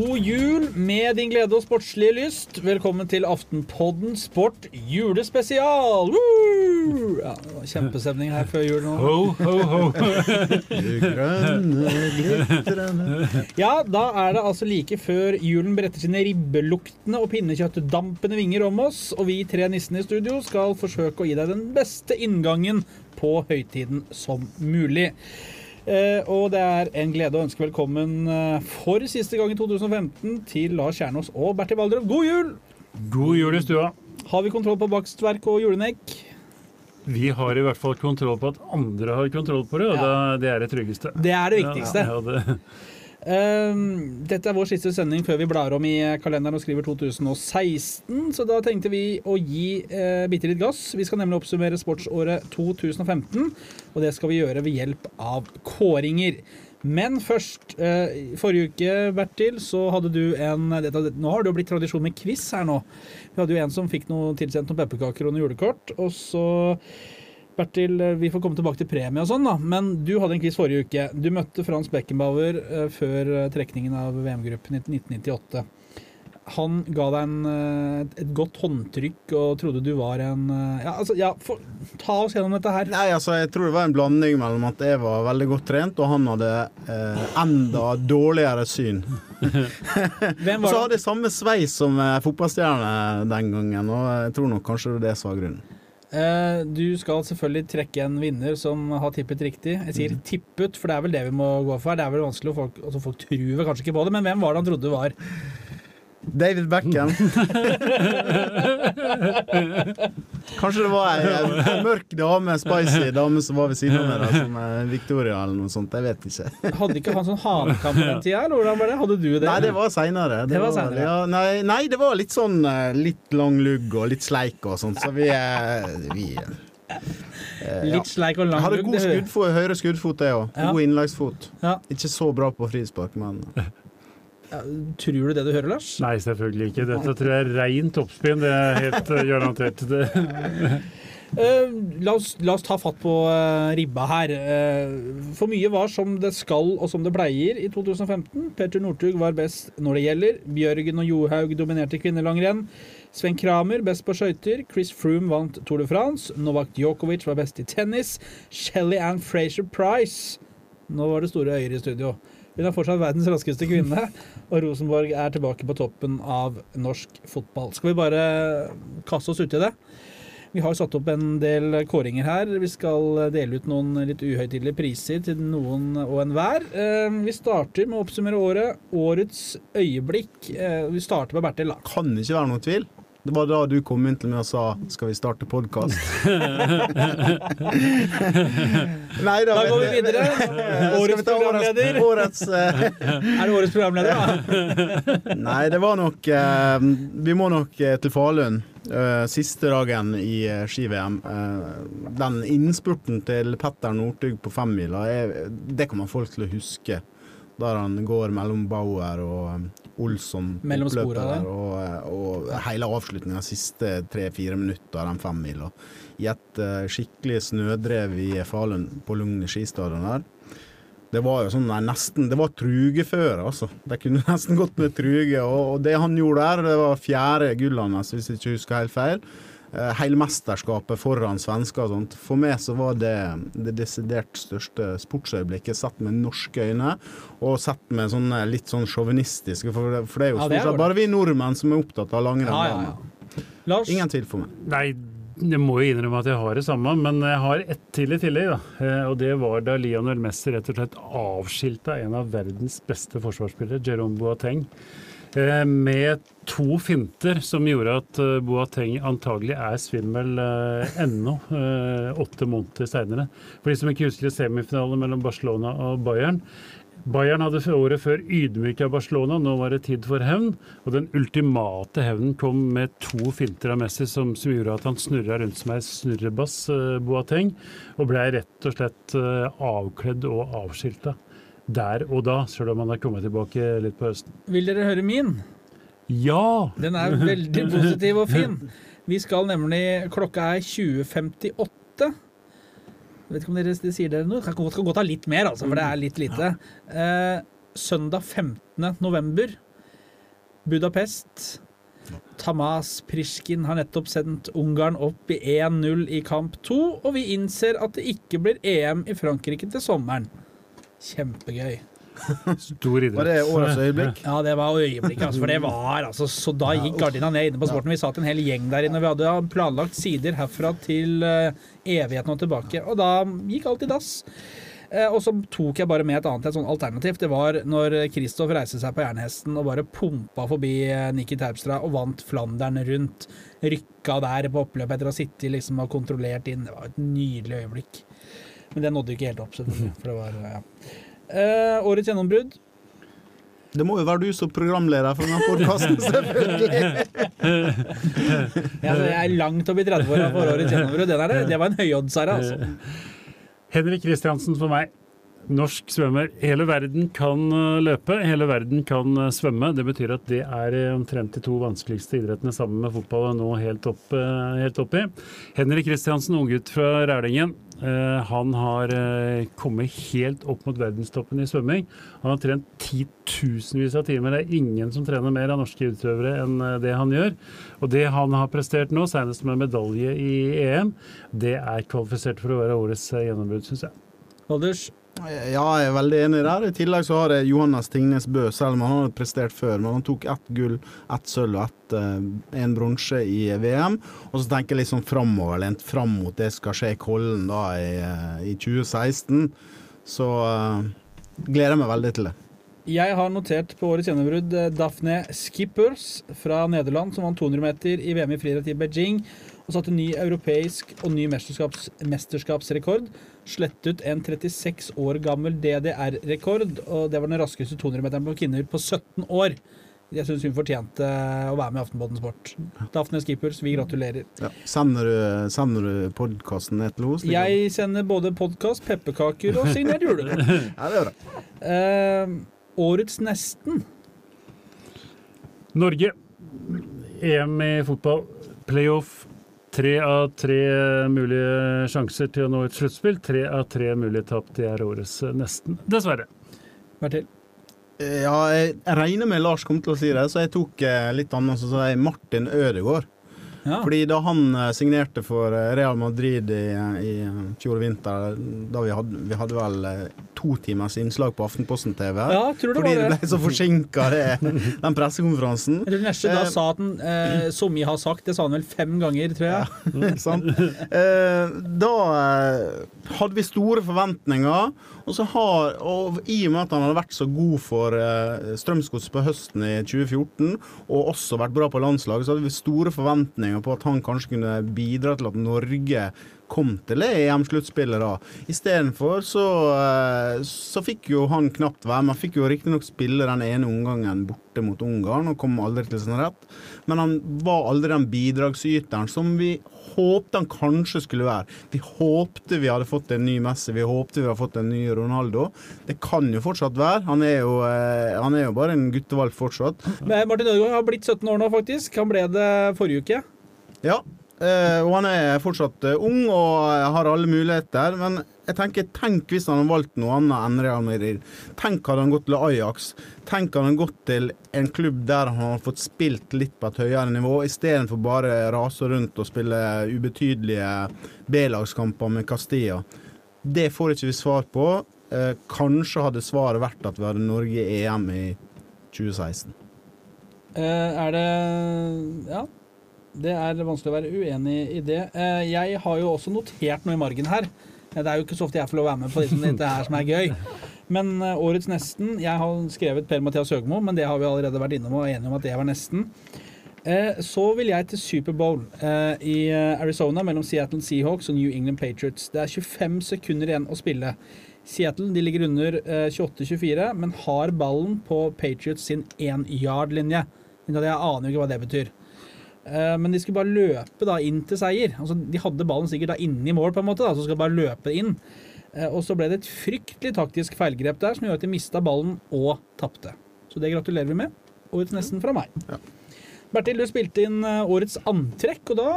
God jul med din glede og sportslige lyst. Velkommen til Aftenpodden Sport julespesial! Woo! Ja, det var kjempestemning her før jul nå. Ho, ho, ho. Grønne, glitrende Ja, da er det altså like før julen bretter sine ribbeluktende og pinnekjøttdampende vinger om oss, og vi tre nissene i studio skal forsøke å gi deg den beste inngangen på høytiden som mulig. Eh, og det er en glede å ønske velkommen eh, for siste gang i 2015 til Lars Kjernås og Bertil Valdrov. God jul! God jul i stua. Har vi kontroll på bakstverk og julenekk? Vi har i hvert fall kontroll på at andre har kontroll på det, og Ja. det er det tryggeste. Det er det viktigste. Ja, ja, det, dette er vår siste sending før vi blar om i kalenderen og skriver 2016, så da tenkte vi å gi uh, bitte litt gass. Vi skal nemlig oppsummere sportsåret 2015, og det skal vi gjøre ved hjelp av kåringer. Men først, eh, forrige uke, Bertil, så hadde du en dette, Nå har det jo blitt tradisjon med quiz her nå. Vi hadde jo en som fikk noe tilsendt noen pepperkaker og noen julekort, og så Bertil, eh, vi får komme tilbake til premie og sånn, da. Men du hadde en quiz forrige uke. Du møtte Frans Beckenbauer eh, før eh, trekningen av VM-gruppen i 1998. Han ga deg en, et godt håndtrykk og trodde du var en Ja, altså, ja, for, ta oss gjennom dette her. Nei, altså, jeg tror det var en blanding mellom at jeg var veldig godt trent, og han hadde eh, enda dårligere syn. Hvem Og så hadde jeg samme sveis som eh, fotballstjerne den gangen, og jeg tror nok kanskje det var det som var grunnen. Eh, du skal selvfølgelig trekke en vinner som har tippet riktig. Jeg sier mm. tippet, for det er vel det vi må gå for. Det er vel vanskelig, folk, altså folk tror kanskje ikke på det, men hvem var det han trodde var? David Beckham. Kanskje det var ei, mørk dame, spicy dame som var ved siden av meg, da, som eh, Victoria eller noe sånt. Jeg vet ikke. Hadde ikke han sånn hanekamp på den tida, eller hvordan var det? Hadde du det? Nei, det var seinere. Det var senere. Ja, nei, nei, det var litt sånn eh, litt lang lugg og litt sleik og sånt, så vi, eh, vi. Litt sleik og lang Hadde lugg, god det hører- skuddfot, høyre skuddfot, jeg òg. Ja. God innleggsfot. Ja. Ikke så bra på frispark, men Ja, Tror du det du hører, Lars? nei, selvfølgelig ikke. Dette tror jeg er rent oppspinn. Det er helt eh, garantert. Det, Eh, la, oss, la oss ta fatt på eh, ribba her. For mye var som det skal og som det pleier i 2015. Petter Northug var best når det gjelder. Bjørgen og Johaug dominerte kvinnelangrenn. Sven Kramer best på skøyter. Chris Froome vant Tour de France. Novak Djokovic var best i tennis. Shelly Ann Fraser Price Nå var det store øyer i studio. Hun er fortsatt verdens raskeste kvinne, og Rosenborg er tilbake på toppen av norsk fotball. Skal vi bare kaste oss uti det? Vi har satt opp en del kåringer her. Vi skal dele ut noen litt uhøytidelige priser til noen og enhver. Eh, Vi starter med å oppsummere året. Årets øyeblikk. Eh, Vi starter med Bertil, Kan kan ikke være noen tvil. Det var da du kom inn til meg og sa 'skal vi starte podkast'? Nei Da går vi videre. Årets programleder. Årets, eh, Er det årets programleder, da? Nei, det var nok eh, Vi må nok eh, til Falun. eh, siste dagen i eh, ski-VM. Eh, den innspurten til Petter Northug på femmila, det kommer folk til å huske. Der han går mellom Bauer og Olsson. Mellom sporene der. Og, og hele avslutninga, siste tre-fire minutter av den femmila. I et uh, skikkelig snødrev i Falun, på Lugn skistadion der. Det var jo sånn nei, nesten Det var trugeføre, altså. De kunne nesten gått med truge. Og, og det han gjorde der, det var fjerde gullet hans, hvis jeg ikke husker helt feil. Eh, hele mesterskapet foran svensker og sånt. For meg så var det det desidert største sportsøyeblikket sett med norske øyne, og sett med sånn eh, litt sånn sjåvinistiske, for, det- for det er jo stort sett bare vi nordmenn som er opptatt av langrenn. Ja, ja, ja. Lars? Ingen tvil for meg. nei, jeg må jo innrømme at jeg har det samme, men jeg har ett til i tillegg. da. Eh, Og det var da Lionel Messi rett og slett avskilta en av verdens beste forsvarsspillere, Jerome Boateng. Eh, Med to finter som gjorde at eh, Boateng antagelig er svimmel eh, ennå, åtte måneder seinere. For de som ikke husker semifinalen mellom Barcelona og Bayern. Bayern hadde året før ydmyka Barcelona, nå var det tid for hevn. Og den ultimate hevnen kom med to finter av Messi som, som gjorde at han snurra rundt som ei snurrebass, Boateng, og blei rett og slett avkledd og avskilta. Der og da, selv om han er kommet tilbake litt på høsten. Vil dere høre min? Ja! Den er veldig positiv og fin. Vi skal nemlig Klokka er 20.58. Jeg vet ikke om dere, det sier dere noe? Det kan godt, kan godt ha litt mer, altså, for det er litt lite. Eh, søndag 15. november Budapest. Tamas Prisjkin har nettopp sendt Ungarn opp i 1-0 i kamp 2, og vi innser at det ikke blir EM i Frankrike til sommeren. Kjempegøy. Stor idrett. Var det årets øyeblikk? Ja, det var øyeblikket, altså, for det var altså Så da gikk gardina ned inne på sporten. Vi satt en hel gjeng der inne. Vi hadde planlagt sider herfra til eh, evigheten og tilbake, og da gikk alt i dass. Eh, og så tok jeg bare med et annet et sånn alternativ. Det var når Kristoff reiste seg på jernhesten og bare pumpa forbi eh, Nikki Terpstra og vant Flandern rundt. Rykka der på oppløpet etter å ha sittet liksom og kontrollert inn. Det var et nydelig øyeblikk. Men det nådde ikke helt opp, selvfølgelig. For det var, ja. eh, årets gjennombrudd. Det må jo være du som programleder for denne podkasten, selvfølgelig. Ja, jeg er langt opp i 30-åra for årets gjennombrudd. Det. Det var en høyoddsherre, altså. Henrik Kristiansen for meg. Norsk svømmer. Hele verden kan uh, løpe, hele verden kan uh, svømme. Det betyr at det er uh, omtrent de to vanskeligste idrettene sammen med fotball nå helt opp, helt opp. Henrik Kristiansen, unggutt fra Rælingen. Han har kommet helt opp mot verdenstoppen i svømming. Han har trent titusenvis av timer. Det er ingen som trener mer av norske utøvere enn det han gjør. Og det han har prestert nå, senest med medalje i EM, det er kvalifisert for å være årets gjennombrudd, syns jeg. Valdres. Ja, jeg er veldig enig der. I tillegg så har jeg Johannes Tingnes Bø, selv om han har prestert før. Men han tok ett gull, ett sølv og ett, eh, en bronse i VM. Og så tenker jeg litt sånn framoverlent fram mot det skal skje i Kollen da i, eh, i 2016. Så eh, gleder jeg meg veldig til det. Jeg har notert på årets gjennombrudd Daphne Skippers fra Nederland, som vant 200 meter i VM i friidrett i Beijing og satte ny europeisk og ny mesterskaps, mesterskapsrekord. Slettet en 36 år gammel DDR-rekord, og det var den raskeste 200-meteren på kvinner på 17 år. Jeg syns hun fortjente å være med i Aftenbåten Sport. Daphne Skippers, vi gratulerer. Ja. Sender du, sender du podkasten ned til henne? Jeg sender både podkast, pepperkaker og signert julekort. Ja, det gjør jeg. Eh, årets Nesten. Norge. EM i fotball. Playoff. Tre av tre mulige sjanser til å nå et sluttspill. Tre av tre mulige tap. Det er årets eh, nesten. Dessverre. Bertil. Ja, jeg regner med Lars kom til å si det, så jeg tok eh, litt annet. Så sa jeg Martin Ødegaard. Ja. Fordi da han eh, signerte for eh, Real Madrid i, i eh, fjor vinter, da vi hadde, vi hadde vel to timers innslag på Aftenposten TV, Ja, tror det fordi var det det. ble så forsinka, den pressekonferansen. Jeg tror Nesje da Eh, sa at han eh, Som vi har sagt, det sa han vel fem ganger, tror jeg. Sant? Eh, da hadde vi store forventninger, og, så har, og i og med at han hadde vært så god for Strømsgods på høsten i 2014, og også vært bra på landslaget, så hadde vi store forventninger på at han kanskje kunne bidra til at Norge kom til EM-sluttspillet da. Istedenfor så, eh, så fikk jo han knapt være med. Han fikk jo riktignok spille den ene omgangen borte mot Ungarn og kom aldri til sin rett. Men han var aldri den bidragsyteren som vi håpte han kanskje skulle være. Vi håpte vi hadde fått en ny Messi, vi håpte vi hadde fått en ny Ronaldo. Det kan jo fortsatt være. Han er jo, eh, han er jo bare en guttevalg fortsatt. Men Martin Ødegaard har blitt 17 år nå, faktisk. Han ble det forrige uke. Ja, og han er fortsatt eh, ung og har alle muligheter. Men jeg tenker, tenk hvis han hadde valgt noe annet enn Real Madrid. Tenk hadde han gått til Ajax. Tenk hadde han gått til en klubb der han hadde fått spilt litt på et høyere nivå, istedenfor bare rase rundt og spille ubetydelige B-lagskamper med Castilla. Det får ikke vi svar på. Eh, kanskje hadde svaret vært at vi hadde Norge i EM i 2016. Eh, er det Ja. Det er vanskelig å være uenig i det. Eh, jeg har jo også notert noe i margen her. Eh, Det er jo ikke så ofte jeg får lov å være med på liksom dette her som er gøy. Men eh, årets nesten Jeg har skrevet Per-Mathias Høgmo, men det har vi allerede vært innom og er enige om at det var nesten. Så vil jeg til Superbowl i Arizona mellom Seattle Seahawks og New England Patriots. Det er 25 sekunder igjen å spille. Seattle de ligger under eh, 28-24, men har ballen på Patriots sin én yard-linje. Jeg aner jo ikke hva det betyr. Eh, Men de skulle bare løpe da inn til seier. Altså, de hadde ballen sikkert da inne i mål, på en måte, da, så skal de bare løpe inn. Eh, Og så ble det et fryktelig taktisk feilgrep der som gjorde at de mista ballen og tapte. Så det gratulerer vi med. Årets nesten fra meg. Ja. Bertil, du spilte inn eh, årets antrekk, og da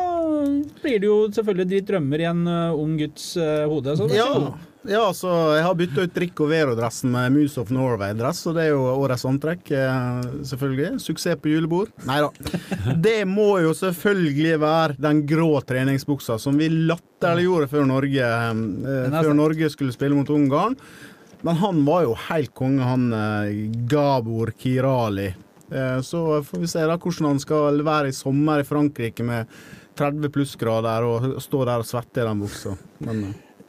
blir det jo selvfølgelig dritt drømmer i en ung gutts hode. Så det Ja. Ja, altså, jeg har bytta ut Rico Vero-dressen med Moose of Norway-dress, og det er jo årets antrekk, eh, selvfølgelig. Suksess på julebord. Nei da. Det må jo selvfølgelig være den grå treningsbuksa som vi latterliggjorde før Norge, eh, før Norge skulle spille mot Ungarn. Men han var jo helt konge, han eh, Gabor Kirali. Så får vi se da hvordan han skal være i sommer i Frankrike med 30 plussgrader og stå der og svette i den buksa. Men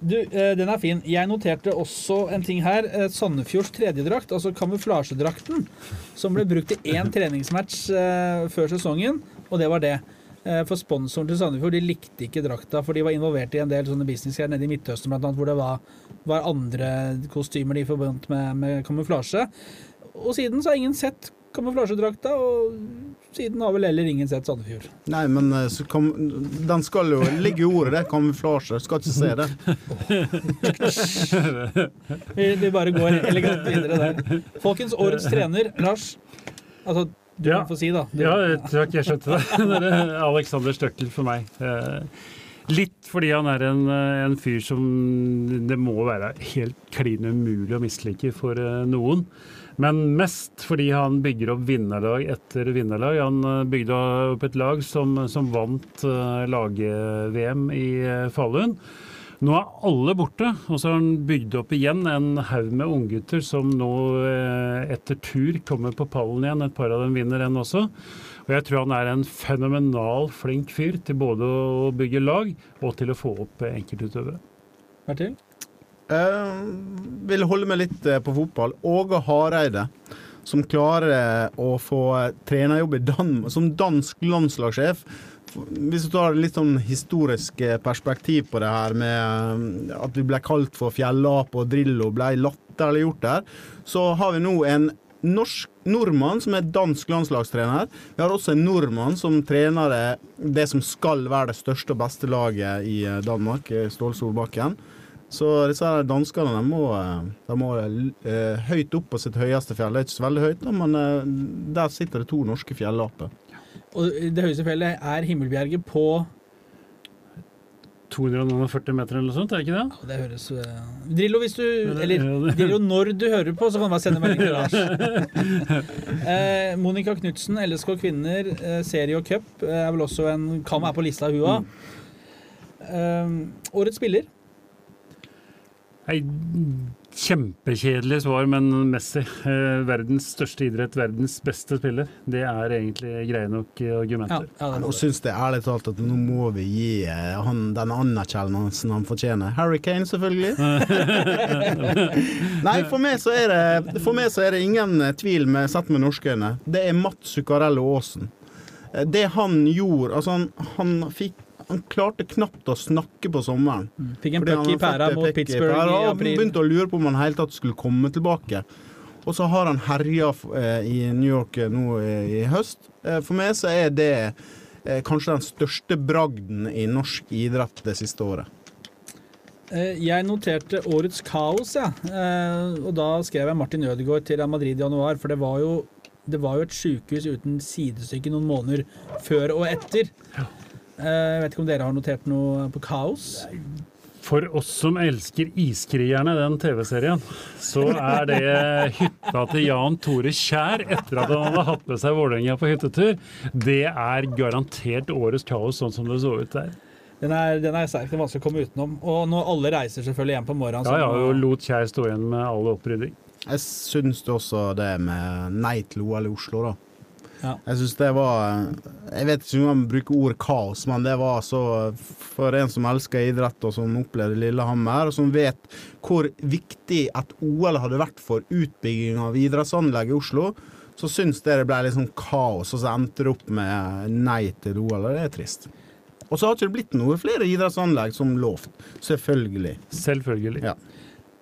Du, eh, den er fin. Jeg noterte også en ting her. Eh, Sandefjords tredjedrakt, altså kamuflasjedrakten, som ble brukt i én treningsmatch eh, før sesongen, og det var det. For sponsoren til Sandefjord de likte ikke drakta, for de var involvert i en del sånne businessgreier nede i Midtøsten, blant hvor det var, var andre kostymer de forbundt med, med kamuflasje. Og siden så har ingen sett kamuflasjedrakta, og siden har vel heller ingen sett Sandefjord. Nei, men eh, så kam, den skal jo ligge i ordet, det. Kamuflasje. Skal ikke se det. Vi, vi bare går elegant videre der. Folkens, årets trener, Lars. Altså, du Ja. kan få si, da. Du, Ja, takk, jeg skjønte det. Det er Alexander Støkkel for meg. Eh, Litt fordi han er en, eh, en fyr som det må være helt klin umulig å mislike for eh, noen. Men mest fordi han bygger opp vinnerlag etter vinnerlag. Han eh, bygde opp et lag som, som vant eh, lag-VM i eh, Falun. Nå er alle borte, og så har han bygd opp igjen en haug med unggutter som nå etter tur kommer på pallen igjen. Et par av dem vinner en også. Og jeg tror han er en fenomenal flink fyr til både å bygge lag og til å få opp enkeltutøvere. Bertil? Eh, vil holde meg litt eh, på fotball. Åge Hareide, som klarer eh, å få trenerjobb i Danmark som dansk landslagssjef. Hvis du tar litt sånn historisk perspektiv på det her med at vi ble kalt for fjellape og Drillo ble latterliggjort der, så har vi nå en norsk nordmann som er dansk landslagstrener. Vi har også en nordmann som trener det, som skal være det største og beste laget i Danmark, Ståle Solbakken. Så disse her danskene de må, eh, de må eh, høyt opp på sitt høyeste fjell. Det er ikke så veldig høyt, da, men eh, der sitter det to norske fjellaper. Og det høyeste fjellet er Himmelbjerget på 240 meter eller noe sånt, er det ikke det? Det høres uh... Drillo, hvis du Eller Drillo, når du hører på, så kan du bare sende melding til Lars. eh, Monica Knutsen, LSK kvinner, eh, serie og cup, eh, er vel også en Kan være på lista, hun òg. Eh, årets spiller. Nei, kjempekjedelig svar, men Messi. Eh, verdens største idrett, verdens beste spiller. Det er egentlig greie nok argumenter. Ja, argumenter. ja, det Nå syns jeg ærlig talt at nå må vi gi eh, han den anerkjennelsen han fortjener. Harry Kane, selvfølgelig. Nei, for meg så er det, for meg så er det ingen eh, tvil med, sett med norske øyne. Det er Mats Zuccarello Aasen. Eh, Det han gjorde Altså, han, han fikk han klarte knapt å snakke på sommeren. Fikk en puck i pæra mot Pittsburgh pæra, i og Han Begynte å lure på om han helt tatt skulle komme tilbake. Og så har han herja eh, i New York eh, nå i, i høst. Eh, for meg så er det eh, kanskje den største bragden i norsk idrett det siste året. Eh, Jeg noterte årets kaos, ja. Eh, Og da skrev jeg Martin Ødegaard til Madrid i januar, for det var jo det var jo et sykehus uten sidestykke noen måneder før og etter. Eh, Jeg vet ikke om dere har notert noe på kaos? For oss som elsker Iskrigerne, den TV-serien, så er det hytta til Jan Tore Kjær etter at han hadde hatt med seg Vålerenga på hyttetur. Det er garantert årets kaos, sånn som det så ut der. Den er, den er sterk, den er vanskelig å komme utenom. Og når alle reiser selvfølgelig hjem på morgenen Ja, ja, og lot Kjær stå igjen med all opprydding. Jeg syns det også det med nei til OL i Oslo, da. Ja. Jeg syns det var Jeg vet ikke om man bruker ordet kaos, men det var så For en som elsker idrett, og som opplevde Lillehammer, og som vet hvor viktig et OL hadde vært for utbygging av idrettsanlegg i Oslo, så syns det det ble litt sånn kaos, og så endte det opp med nei til OL, og det er trist. Og så har det ikke blitt noe flere idrettsanlegg som lovt. Selvfølgelig. Selvfølgelig. Ja.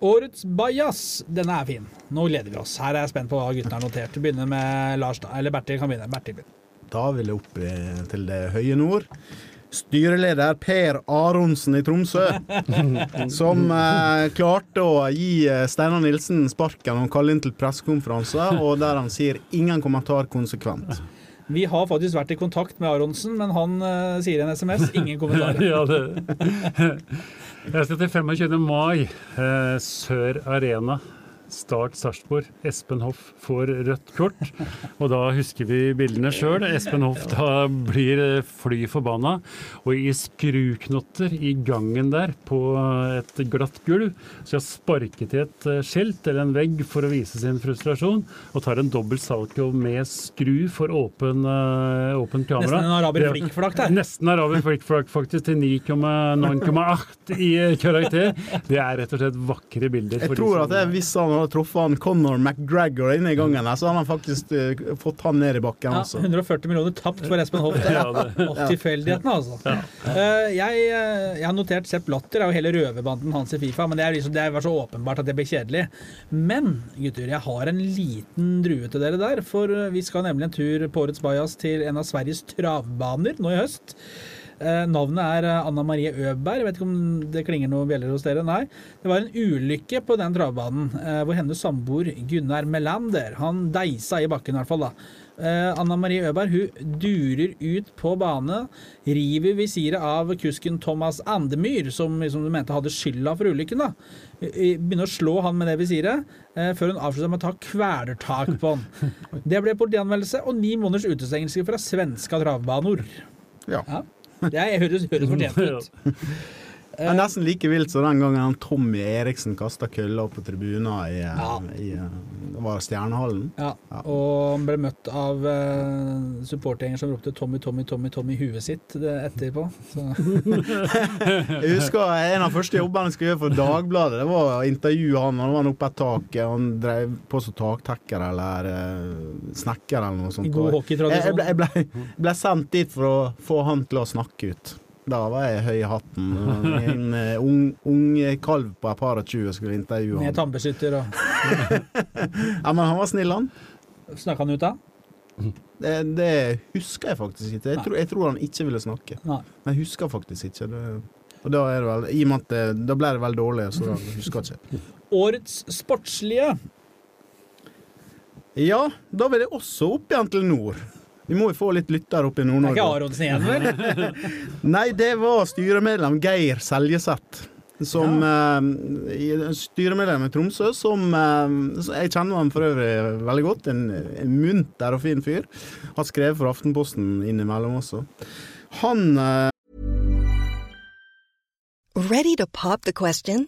Årets bajas, denne er fin. Nå gleder vi oss. Her er jeg spent på hva guttene har notert. Begynner med Lars, da. Eller Bertil kan begynne. Bertil begynner. Da vil jeg opp eh, til det høye nord. Styreleder Per Aronsen i Tromsø, som eh, klarte å gi eh, Steinar Nilsen sparken og kalle inn til pressekonferanse, og der han sier 'ingen kommentar konsekvent'. Vi har faktisk vært i kontakt med Aronsen, men han eh, sier i en SMS ingen kommentarer. Ja, det. Jeg skal til 25. mai. Eh, Sør Arena. Start Sarpsborg. Espen Hoff får rødt kort. Og da husker vi bildene sjøl. Espen Hoff da blir fly forbanna. Og i skruknotter i gangen der, på et glatt gulv, skal sparke til et eh, skilt eller en vegg for å vise sin frustrasjon. Og tar en dobbelt salkov med skru for åpen, eh, åpen kamera. Nesten en araber Det- flikkflakk der. Nesten araber flikkflakk, faktisk, til 9,9,8 i karakter. Det er rett og slett vakre bilder. Jeg tror at tror er en viss han hadde truffet han Conor McGregor inne i gangen, så hadde han faktisk uh, fått han ned i bakken. Ja, altså. 140 millioner tapt for Espen Hoff. Ja, tilfeldighetene, altså. Eh, jeg, eh, jeg har notert Sepp Latter og hele røverbanden hans i Fifa, men det, er liksom, det var så åpenbart at det ble kjedelig. Men gutter, jeg har en liten drue til dere der. For vi skal nemlig en tur på årets Bajas til en av Sveriges travbaner nå i høst. Eh, navnet er eh, Anna Marie Øberg. Jeg vet ikke om det klinger noen bjeller hos dere? Nei. Det var en ulykke på den travbanen eh, hvor hennes samboer Gunnar Melander Han deisa i bakken, i hvert fall. da. Anna Marie Øberg hun durer ut på bane, river visiret av kusken Thomas Andemyr, som liksom du mente hadde skylda for ulykken. da. Begynner å slå han med det visiret, før hun avslutter med å ta kvelertak på han. Det ble politianmeldelse og ni måneders utestengelse fra svenska travbaner. Ja. Det høres, høres fortjent ut. Det er nesten like vilt som den gangen han Tommy Eriksen kasta kølla på tribunen i, eh, Ja. i eh, det var Stjernehallen. Ja, og han ble møtt av uh, supportergjenger som ropte 'Tommy, Tommy, Tommy' Tommy i huet sitt etterpå. Så. Jeg husker en av første jobbene jeg skulle gjøre for Dagbladet, det var å intervjue han. Han var oppe et tak, han drev på som taktekker eller uh, snekker eller noe sånt. God hockeytradisjon. Jeg, jeg, ble, jeg ble, ble sendt dit for å få han til å snakke ut. Da var jeg høy i hatten. En eh, ung, ung kalv på et par og tjue skulle intervjue Med han. tannbeskytter og Ja, men han var snill, han. Snakka han ut da? Det, det husker jeg faktisk ikke. Jeg tror, jeg tror han ikke ville snakke. Nei. Men jeg husker faktisk ikke. Det, og da er det vel I og med at det, da ble det veldig dårlig, så da husker jeg ikke. Årets sportslige. Ja, da vil jeg også opp igjen til nord. Vi må jo få litt lyttere opp i Det er ikke Nord-Norge. Aronsen igjen, vel? Nei, det var styremedlem Geir Seljeseth. Som ja. i- Styremedlem i Tromsø, som uh, Jeg kjenner ham for øvrig veldig godt. En, en munter og fin fyr. Har skrevet for Aftenposten innimellom også. Han uh... Ready to pop the question?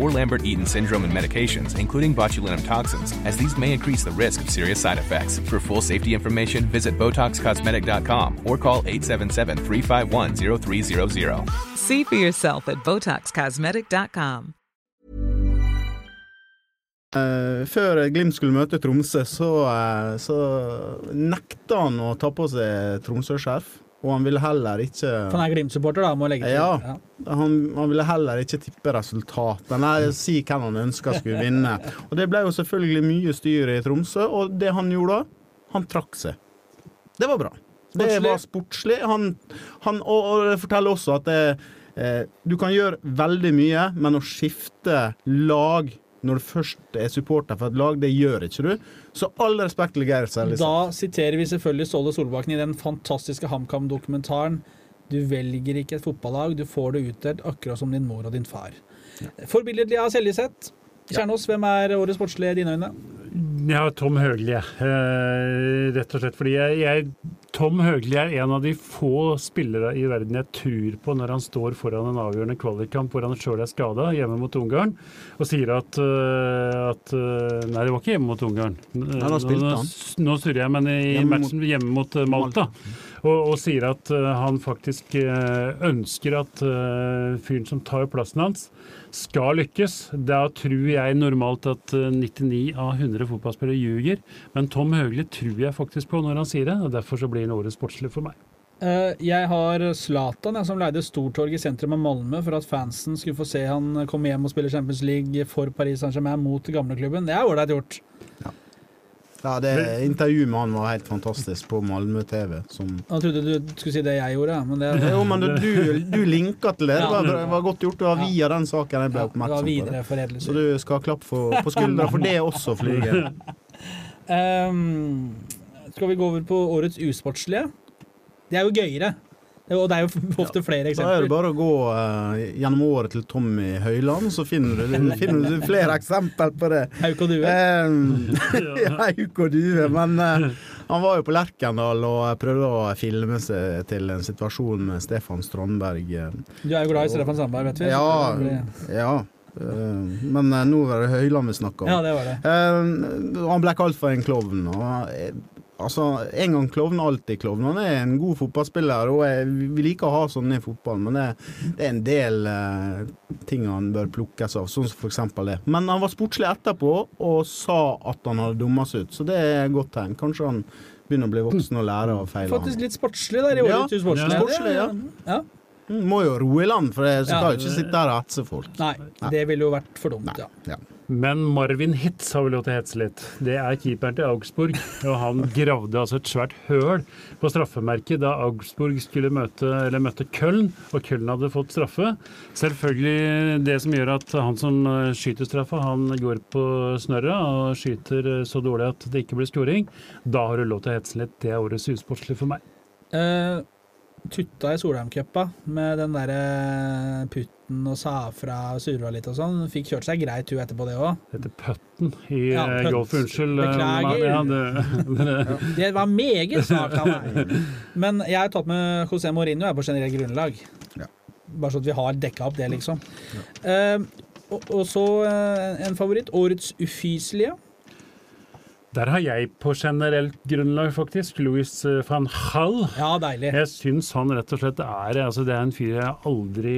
or Lambert-Eaton syndrome and medications, including botulinum toxins, as these may increase the risk of serious side effects. For full safety information, visit BotoxCosmetic.com or call 877-351-0300. See for yourself at BotoxCosmetic.com. Eh, før Glimt skulle møte Tromsø, så, eh, så nekta han å ta på seg Tromsø-skjerf. Og han ville heller ikke For han er Glimt-supporter, da, må legge til. Ja. han, han ville heller ikke tippe resultatet, nei, si hvem han ønska skulle vinne. Og det ble jo selvfølgelig mye styr i Tromsø, og det han gjorde da, han trakk seg. Det var bra. Det var sportslig. Han, han, og, og det forteller også at det, eh, du kan gjøre veldig mye, men å skifte lag når du først er supporter for et lag, det gjør ikke du. Så all respekt til Geir Seljeseth. Da siterer vi selvfølgelig Ståle Solbakken i den fantastiske HamKam-dokumentaren. Du velger ikke et fotballag, du får det utdelt akkurat som din mor og din far. Forbilledlig av Seljeseth. Kjernås, hvem er årets sportslige i dine øyne? Ja, Tom Høgli. Eh, rett og slett fordi jeg, jeg Tom Høgli er en av de få spillere i verden jeg tror på når han står foran en avgjørende kvalikkamp hvor han sjøl er skada hjemme mot Ungarn, og sier at, eh, at eh, Nei, det var ikke hjemme mot Ungarn. da spilte Nå- han. Nå surrer jeg, men i Hjemme mot- matchen hjemme mot eh, Malta. Og, og sier at han faktisk ønsker at fyren som tar plassen hans, skal lykkes. Da tror jeg normalt at eh, 99 av 100 fotballspillere ljuger, men Tom Høgli tror jeg faktisk på når han sier det, og derfor så blir han årets sportslig for meg. Eh, Jeg har Zlatan, som leide stortorg i sentrum av Malmö for at fansen skulle få se han komme hjem og spille Champions League for Paris Saint-Germain mot gamleklubben. Det er ålreit gjort. Ja, det Intervjuet med han var helt fantastisk på Malmö-TV. Som Nå trodde du skulle si det jeg gjorde, men det, Jo, men du, du linka til det. Det var, det var godt gjort. Det var via den saken jeg ble ja, oppmerksom på det. Så du skal ha klapp for, på skuldra for det også, Flyger. Um, skal vi gå over på årets usportslige? Det er jo gøyere. Og det er jo ofte flere eksempler. Da er det bare å gå uh, gjennom året til Tommy Høiland, så finner du, finner du flere eksempler på det. Hauk og due. Eh, Hauk og due. Men uh, han var jo på Lerkendal og prøvde å filme seg til en situasjon med Stefan Strandberg. Du er jo glad i Stefan Strandberg, vet vi. Ja, ja. eh, Men nå var det Høyland vi snakka om. Ja, det var det. Eh, han ble kalt for en klovn. Og, altså, en gang klovn, alltid klovn. Han er en god fotballspiller, og jeg, vi liker å ha sånne i fotball, men det, det er en del uh, ting han bør plukkes av, sånn som eksempel det. Men han var sportslig etterpå og sa at han hadde dumma seg ut, så det er et godt tegn. Kanskje han begynner å bli voksen og lære av feilene. Faktisk litt sportslig der i Ja, sportslig, ja, sportslig, ja. ja. Mm, Må jo roe i land, for jeg skal Ja. jo ikke sitte her og etse folk. Nei, det ville jo vært for dumt, Nei. ja. Men Marvin Hitz har vel lov til å hetse litt. Det er keeperen til Augsburg, og han gravde altså et svært høl på straffemerket da Augsburg skulle møte, eller møtte Köln, og Köln hadde fått straffe. Selvfølgelig det som gjør at han som eh, skyter straffa, han går på snørra og skyter eh, så dårlig at det ikke blir scoring. Da har du lov til å hetse litt. Det er årets usportslige for meg. Eh, tutta i Solheimcupa med den derre putten og sa fra og surra litt og sånn. Fikk kjørt seg greit hun etterpå, det òg. Dette putten i Ja, eh, putt. golf. Unnskyld. eh, Beklager. Ja, det, det, Det var meget svakt av meg. Men jeg har tatt med José Mourinho jeg, på generelt grunnlag. Ja. Bare så at vi har dekka opp det, liksom. Eh, og, og så uh, en favoritt. Årets ufyselige. Der har jeg på generelt grunnlag, faktisk. Louis eh, van Hall. Ja, deilig. Jeg syns han rett og slett er altså Det er en fyr jeg aldri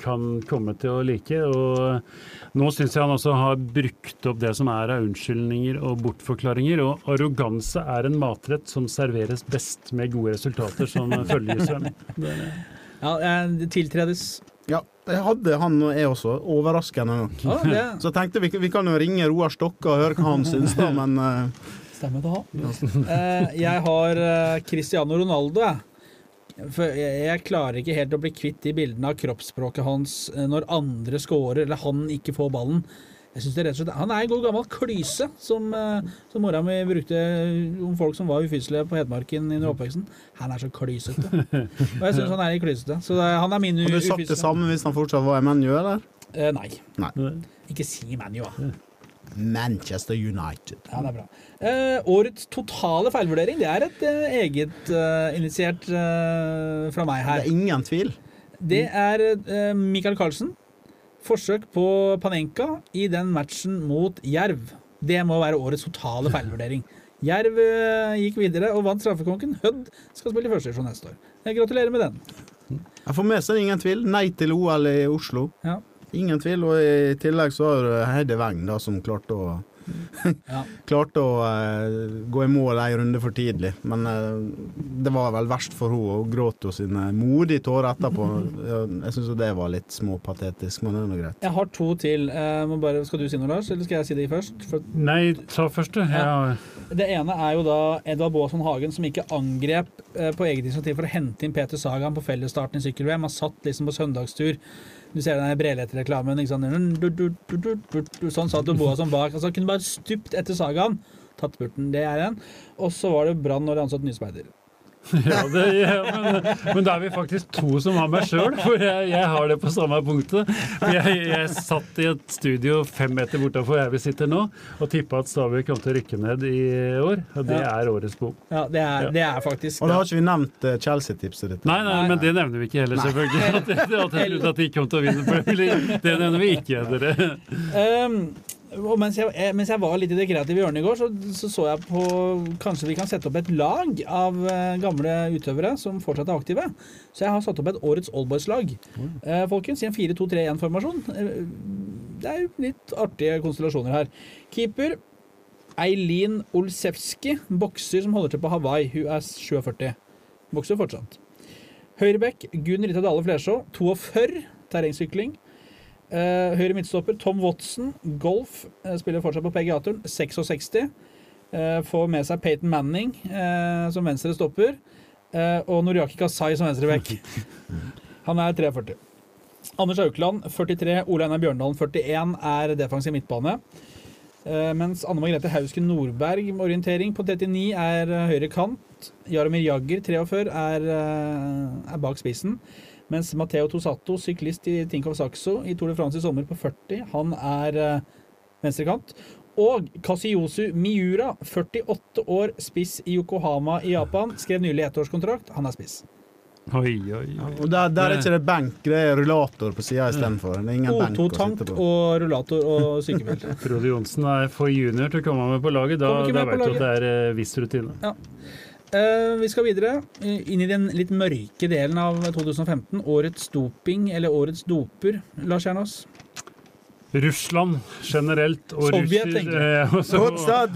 kan komme til å like. Og nå syns jeg han også har brukt opp det som er av unnskyldninger og bortforklaringer. Og arroganse er en matrett som serveres best med gode resultater som følgesvenn. Ja, det tiltredes. Ja, det hadde han og jeg også, overraskende nok. Ja, det Så jeg tenkte vi, vi kan jo ringe Roar Stokke og høre hva han syns, da, men uh... stemmer det ha. uh, jeg har uh, Cristiano Ronaldo, jeg. For jeg, jeg klarer ikke helt å bli kvitt de bildene av kroppsspråket hans eh, når andre scorer, eller han ikke får ballen. Jeg synes det er rett og slett, Han er en god gammel klyse, som, eh, som mora mi brukte om folk som var ufyselige på Hedmarken under oppveksten. Han er så klysete. Og jeg syns han er litt klysete. Så det, han er min ufyselige. hadde du sagt det samme hvis han fortsatt var i ManU, eller? Eh, nei. Nei. Ikke si ManU, da. Manchester United. Ja, det er bra. Eh, årets totale feilvurdering, det er et eh, eget eh, initiert eh, fra meg her. Det er ingen tvil. Det er eh, Michael Carlsen. Forsøk på Panenka i den matchen mot Jerv. Det må være årets totale feilvurdering. Jerv eh, gikk videre og vant straffekonken. Hødd skal spille i første divisjon neste år. Jeg gratulerer med den. Meg så er det ingen tvil. Nei til OL i Oslo. Ja. Ingen tvil. Og i tillegg så har du Heidi Weng, som klarte å Ja. klarte å eh, gå i mål ei runde for tidlig. Men eh, det var vel verst for henne. Hun gråt jo sine modige tårer etterpå. Jeg syns det var litt småpatetisk, men det er nå greit. Jeg har to til. Eh, må bare, skal du si noe, Lars, eller skal jeg si de først? For Nei, ta først, du. Ja. det ene er jo da Edvard Baasson Hagen som ikke angrep eh, på eget initiativ for å hente inn Peter Sagan på fellesstarten i sykkel-VM. Han satt liksom på søndagstur. Du ser den du. Sånn satt jo som bak. Altså, kunne bare stupt etter Sagan. Tatt spurten. Det er en. Og så var det Brann når de ansatte ny speider. Ja, det, ja, men, men da er vi faktisk to som har meg sjøl, for jeg, jeg har det på samme punktet. Jeg, jeg satt i et studio fem meter bortafor her vi sitter nå, og tippa at Stabæk kom til å rykke ned i år. Og det er årets bok. Ja, det er, Ja. det er faktisk Og da har ikke vi nevnt eh, Chelsea-tipset ditt. Nei, nei, men det nevner vi ikke heller, selvfølgelig. At, at at de kom til å vinne Premier League. Det nevner vi ikke, dere. Um, mens jeg, eh, mens jeg var litt i det kreative hjørnet i går, så, så så jeg på Kanskje vi kan sette opp et lag av eh, gamle utøvere som fortsatt er aktive. Så jeg har satt opp et årets Oldboys-lag. Eh, folkens, i en 4-2-3-1-formasjon. Eh, det er jo litt artige konstellasjoner her. Keeper Eileen Olsevski, bokser som holder til på Hawaii. Hun er 47. Bokser fortsatt. Høyrebekk Gunn Rita Dale Flesjå, 42, terrengsykling. Eh, høyre midtstopper Tom Watson, golf, eh, spiller fortsatt på PGA-turen, 66. Eh, får med seg Peyton Manning som venstre stopper, og Noriaki Kasai som venstrebekk. Han er 43. Anders Aukland, 43. Ole Einar Bjørndalen, 41, er defensiv midtbane. Mens Anne Margrethe Hausken Nordberg, orientering på 39, er høyre kant. Jaromir Jagger, 43, er, er bak spissen. Mens Matteo Tosato, syklist i Tinkoff Saxo i Tour de France i sommer på 40, han er eh, venstrekant. Og Kasiyosu Miura, 48 år, spiss i Yokohama i Japan. Skrev nylig ettårskontrakt. Han er spiss. Oi, oi, oi. Og der, der er ikke det benk, det er rullator på sida istedenfor. Det er ingen benk å O2-tank og rullator og sykebil. Frode Johnsen er for junior til å komme med på laget. Da, da vet du at det er eh, viss rutine. Eh, vi skal videre eh, inn i den litt mørke delen av 2015. Årets doping, eller årets doper, Lars Jernås? Russland generelt og Sovjet, russer- tenker jeg. og så- Otsa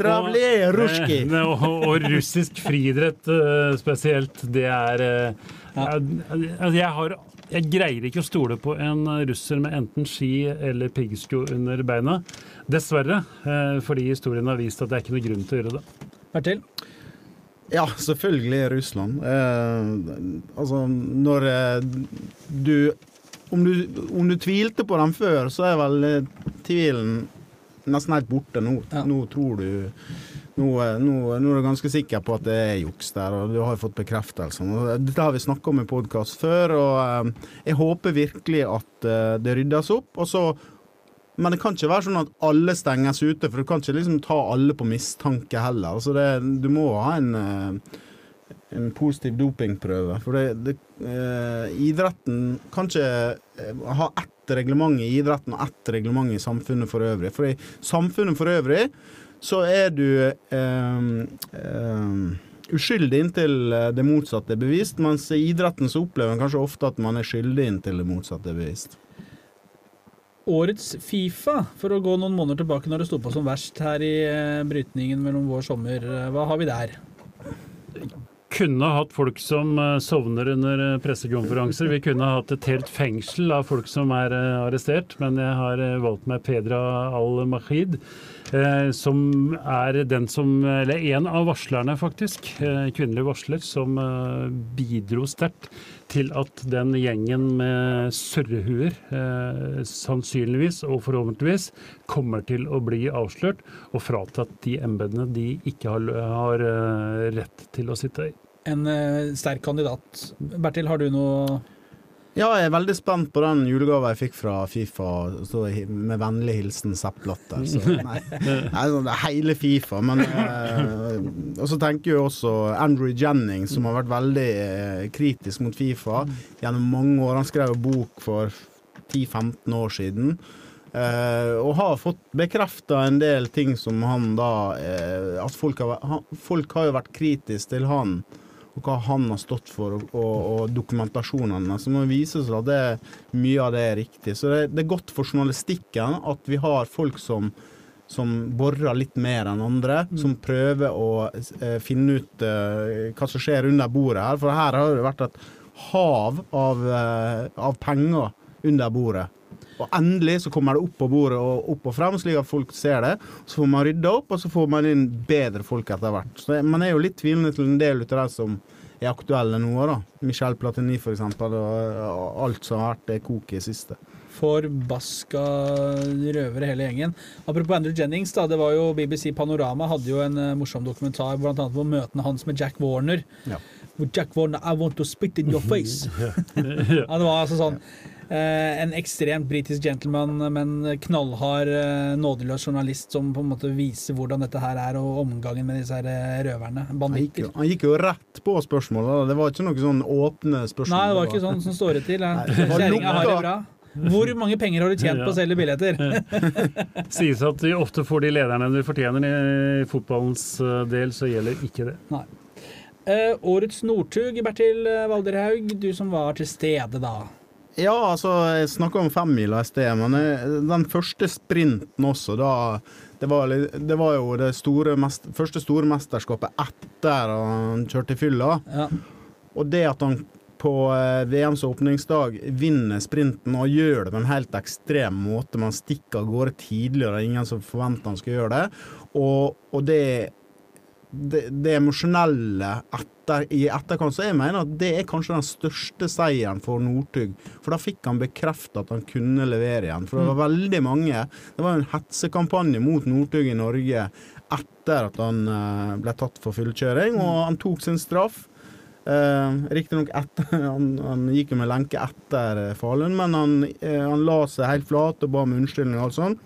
ruski. Eh, og, og russisk friidrett eh, spesielt, det er eh, Ja. jeg, altså, jeg har jeg greier ikke å stole på en russer med enten ski eller piggsko under beina. Dessverre, eh, fordi historien har vist at det er ikke noe grunn til å gjøre det. Bertil? Ja, selvfølgelig Russland. Eh, altså, når eh, du om, du om du tvilte på dem før, så er vel eh, tvilen nesten helt borte nå. Ja. Nå tror du nå, eh, nå, nå er du ganske sikker på at det er juks der, og du har fått bekreftelsen. Dette har vi snakka om i podkast før, og eh, jeg håper virkelig at det ryddes opp. Og så men det kan ikke være sånn at alle stenges ute, for du kan ikke liksom ta alle på mistanke heller. Altså det, du må ha en, eh, en positiv dopingprøve. For det, det, eh, idretten kan ikke eh, ha ett reglement i idretten og ett reglement i samfunnet for øvrig. For i samfunnet for øvrig så er du eh, eh, uskyldig inntil det motsatte er bevist, mens i idretten så opplever en kanskje ofte at man er skyldig inntil det motsatte er bevist. Årets Fifa, for å gå noen måneder tilbake når det sto på som verst her i eh, brytningen mellom vår sommer. Hva har vi der? Kunne hatt folk som eh, sovner under eh, pressekonferanser. Vi kunne hatt et helt fengsel av folk som er arrestert, men jeg har valgt meg Pedra al-Mahid. Som er den som Eller en av varslerne, faktisk. Kvinnelig varsler som bidro sterkt til at den gjengen med surrehuer eh, sannsynligvis og forhåpentligvis kommer til å bli avslørt og fratatt de embetene de ikke har, har eh, rett til å sitte i. En eh, sterk kandidat. Bertil, har du noe Ja, jeg er veldig spent på den julegava jeg fikk fra Fifa. Så med vennlig hilsen Sepp Latter. Så, nei, nei, sånn, det er hele Fifa. Men eh, Og så tenker jeg også Andrew Jennings, som har vært veldig eh, kritisk mot Fifa gjennom mange år. Han skrev bok for 10-15 år siden. Uh, og har fått bekrefta en del ting som han da uh, At folk har, han, folk har jo vært kritiske til han og hva han har stått for, og, og, og dokumentasjonene. Så må det vise seg at det, mye av det er riktig. Så det, det er godt for journalistikken at vi har folk som som borer litt mer enn andre. Som prøver å eh, finne ut eh, hva som skjer under bordet her. For her har det vært et hav av, eh, av penger under bordet. Og endelig så kommer det opp på bordet og opp og frem, slik at folk ser det. Så får man rydda opp, og så får man inn bedre folk etter hvert. Så man er jo litt tvilende til en del av de som er aktuelle nå. da. Michel Platini, for eksempel, og, alt som har vært det kok i siste. Forbaska røvere, hele gjengen. Apropos Andrew Jennings, da, det var jo BBC Panorama hadde jo en eh, morsom dokumentar annet på møtene hans med Jack Warner. Ja. Jack Warner I want to spit in your face. ja, det var altså sånn En ekstremt britisk gentleman, men knallhard, eh, nådeløs journalist som på en måte viser hvordan dette her er, og omgangen med disse her røverne. røverne. Han gikk, Banditter. han gikk jo rett på spørsmålet. da. Det var ikke noe sånn åpne spørsmål. Nei, det var ikke sånn som står det til. Nei, Kjerringa har det bra. Hvor mange penger har du tjent på å selge billetter? Sies at de ofte får de lederne de fortjener. I fotballens eh, del så gjelder ikke det. Eh, årets Northug, Bertil eh, Valderhaug, du som var til stede da. Ja, altså, jeg snakka om femmila i sted, men eh, den første sprinten også, da Det var, det var jo det store mest, første store mesterskapet etter han kjørte i fylla. Ja. Og det at han på eh, VMs åpningsdag vinner sprinten og gjør det på en helt ekstrem måte. Man stikker av gårde tidligere, det er ingen som forventer han skal gjøre det. Og, og det, det, det emosjonelle etter, i etterkant, så jeg mener at det er kanskje den største seieren for Northug. For da fikk han bekreftet at han kunne levere igjen. For det var veldig mange Det var en hetsekampanje mot Northug i Norge etter at han eh, ble tatt for fyllekjøring, og han tok sin straff. Uh, Riktignok etter han, han gikk jo med lenke etter eh, Falun, men han, eh, han la seg helt flat og ba om unnskyldning og alt sånn.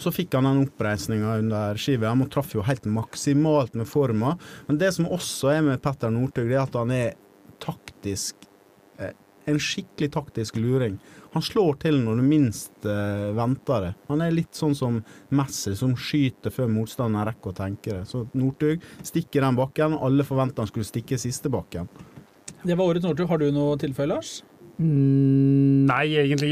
Så fikk han den oppreisninga under ski-VM og traff jo helt maksimalt med forma. Men det som også er med Petter Northug, er at han er taktisk eh, En skikkelig taktisk luring. Han slår til når du minst eh, venter det. Han er litt sånn som Messi, som skyter før motstanderen rekker å tenke det. Så Northug stikker den bakken. Alle forventa han skulle stikke siste bakken. Det var årets Northug. Har du noe tilfelle, Lars? Mm, Nei, egentlig.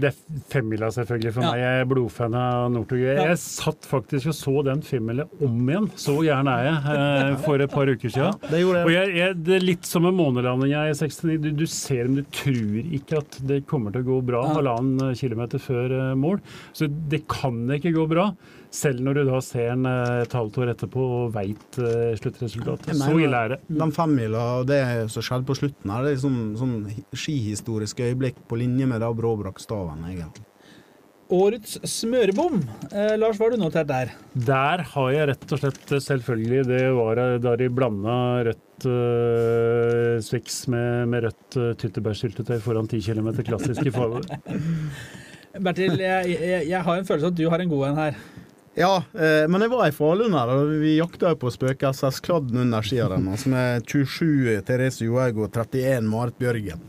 Det er femmila, selvfølgelig, for Ja. meg. Jeg er blodfan av Northug. Jeg, Ja. jeg satt faktisk og så den femmila om igjen. Så gjerne er jeg eh, for et par uker siden. Det Og jeg. jeg, det er litt som med månelandinga i 69. Du, du ser, om du tror ikke at det kommer til å gå bra Ja. halvannen kilometer før eh, mål. Så det kan ikke gå bra, selv når du da ser en eh, et halvt år etterpå og veit sluttresultatet. Mener, Så ille er det. De femmila og det som skjedde på slutten her, det er sånn, sånn skihistoriske øyeblikk på linje med da Bråbrakk-staven, egentlig. Årets smørebom. Eh, Lars, hva har du notert der? Der har jeg rett og slett eh, selvfølgelig Det var eh, da de blanda rødt eh, Swix med, med rødt eh, tyttebærsyltetøy foran 10 km klassisk i. Bertil, jeg, jeg, jeg har en følelse av at du har en god en her. Ja, eh, men jeg var i Falun her, og vi jakta jo på spøkelseskladden under skirennet, som er 27 Therese Johaug og 31 Marit Bjørgen.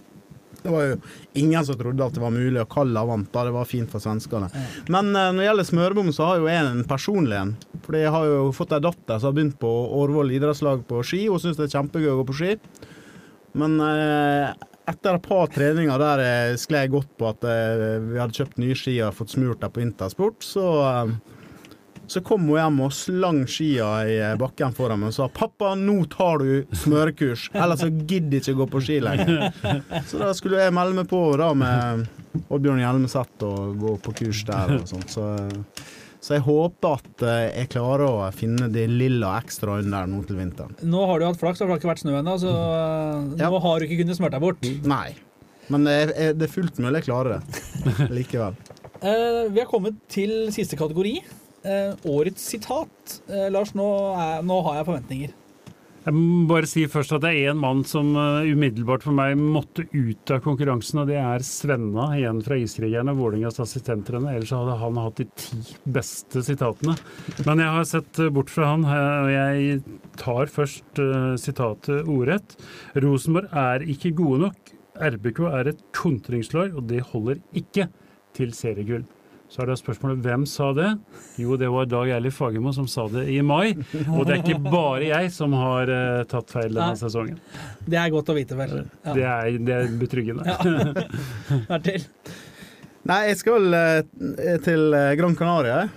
Det var jo ingen som trodde at det var mulig, og Kalla vant da. Det var fint for svenskene. Men eh, når det gjelder smørebom, så har jo jeg en personlig en. Fordi jeg har jo fått ei datter som har begynt på Årvoll idrettslag på ski, og syns det er kjempegøy å gå på ski. Men eh, etter et par treninger der jeg godt på at vi hadde kjøpt nye ski og fått smurt dem på Intersport, så så kom hun hjem og slang skia i eh, bakken foran meg og sa 'Pappa, nå tar du smørekurs, ellers så gidder jeg ikke gå på ski lenger'. Så da skulle jeg melde meg på da med Oddbjørn Hjelmeset og gå på kurs der og sånt. Så, så jeg håper at eh, jeg klarer å finne det lilla ekstra under nå til vinteren. Nå har du hatt flaks, for det har ikke vært snø ennå, så eh, Ja. nå har du ikke kunnet smøre deg bort. Nei. Men det er, det er fullt mulig jeg klarer det likevel. Uh, vi har kommet til siste kategori. Eh, årets sitat. Eh, Lars, nå, er, nå har jeg forventninger. Jeg må bare si først at det er én mann som uh, umiddelbart for meg måtte ut av konkurransen, og det er Svenna, igjen fra Iskrigerne, Vålerengas assistenttrener. Ellers hadde han hatt de ti beste sitatene. Men jeg har sett bort fra han, og jeg tar først sitatet ordrett. Rosenborg er ikke gode nok. RBK er et kontringslag, og det holder ikke til seriegull. Så er det spørsmålet hvem sa det? Jo, det var Dag Eilif Fagermo som sa det i mai. Og det er ikke bare jeg som har uh, tatt feil denne Nei. sesongen. Det er godt å vite, vel. Ja. Det, er, det er betryggende. Bertil. Nei, jeg skal uh, til eh, Gran Canaria.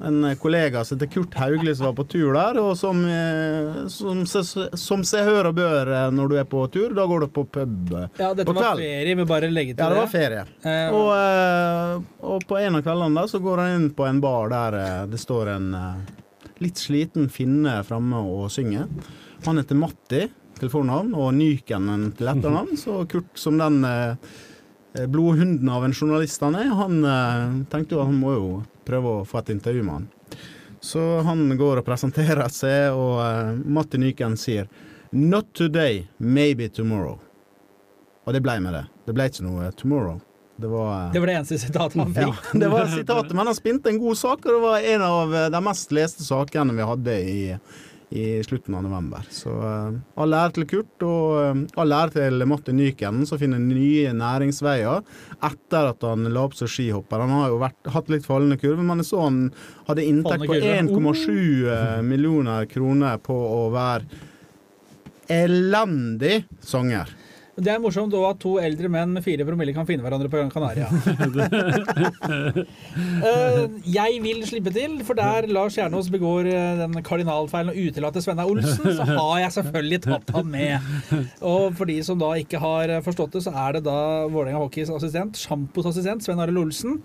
En kollega som heter Kurt Haugli som var på tur der, og som, eh, som, se- som seg hør og bør eh, når du er på tur. Da går du på pub Ja, dette var ferie, vi bare legger til det. Ja, det var ferie. Eh, Og, eh, og på en av kveldene da, så går han inn på en bar der det står en litt sliten finne framme og synger. Han heter Matti til fornavn, og Nyken til etternavn. Så Kurt, som den blodhunden av en journalist han er, han tenkte jo at han må jo prøve å få et intervju med han. Så han går og presenterer seg, og uh, Matti Nyken sier Not today, maybe tomorrow. Og det ble med det. Det ble ikke noe tomorrow. Det var eh, det var det eneste sitatet han fikk. ja, det var sitatet, men han spinte en god sak, og det var en av eh, de mest leste sakene vi hadde i, i slutten av november. Så uh, all ære til Kurt, og uh, all ære til Matti Nyken, som finner nye næringsveier etter at han la opp som skihopper. Han har jo vært, hatt litt fallende kurve, men jeg så han hadde inntekt på 1,7 eh, millioner kroner på å være elendig sanger. Det er morsomt òg at to eldre menn med fire promille kan finne hverandre på Gran Canaria. Eh, jeg vil slippe til, for der Lars Kjernås begår eh, den kardinalfeilen og utelater Svenna Olsen, så har jeg selvfølgelig tatt han med. Og for de som da ikke har forstått det, så er det da Vålerenga Hockeys assistent, Sjampos assistent, Sven Arild Olsen.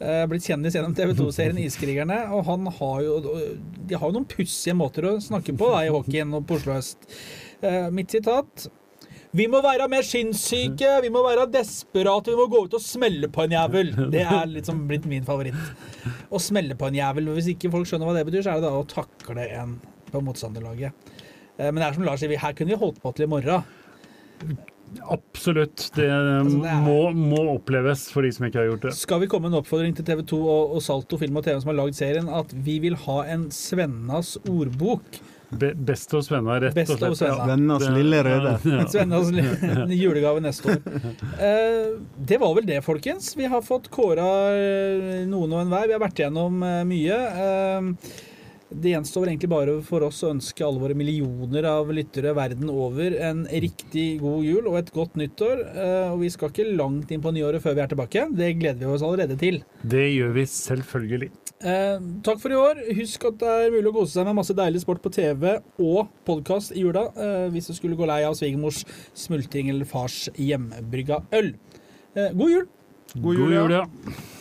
eh, Blitt kjendis gjennom TV 2-serien Iskrigerne. Og han har jo De har jo noen pussige måter å snakke på da, i hockeyen og på Oslo øst. Eh, Mitt sitat vi må være mer sinnssyke, vi må være desperate, vi må gå ut og smelle på en jævel. Det er liksom blitt min favoritt. Å smelle på en jævel. Hvis ikke folk skjønner hva det betyr, så er det da å takle en på motstanderlaget. Eh, Men det er som Lars sier, her kunne vi holdt på til i morgen. Absolutt. Det, Altså, det er- må, må oppleves for de som ikke har gjort det. Skal vi komme med en oppfordring til TV 2 og, og Salto Film og TV som har lagd serien, at vi vil ha en Svennas ordbok? Be, best hos venner, rett Best og slett. hos venner. Vennas lille røde. Ja. Svennas lille julegave neste år. Uh, det var vel det, folkens. Vi har fått kåra eh, noen og enhver. Vi har vært igjennom eh, mye. Uh, det gjenstår vel egentlig bare for oss å ønske alle våre millioner av lyttere verden over en riktig god jul og et godt nyttår. Eh, og vi skal ikke langt inn på nyåret før vi er tilbake. Det gleder vi oss allerede til. Det gjør vi selvfølgelig. Eh, takk for i år. Husk at det er mulig å kose seg med masse deilig sport på TV og podkast i jula eh, hvis du skulle gå lei av svigermors smultring eller fars hjemmebrygga øl. Eh, god jul! God jul, ja. ja.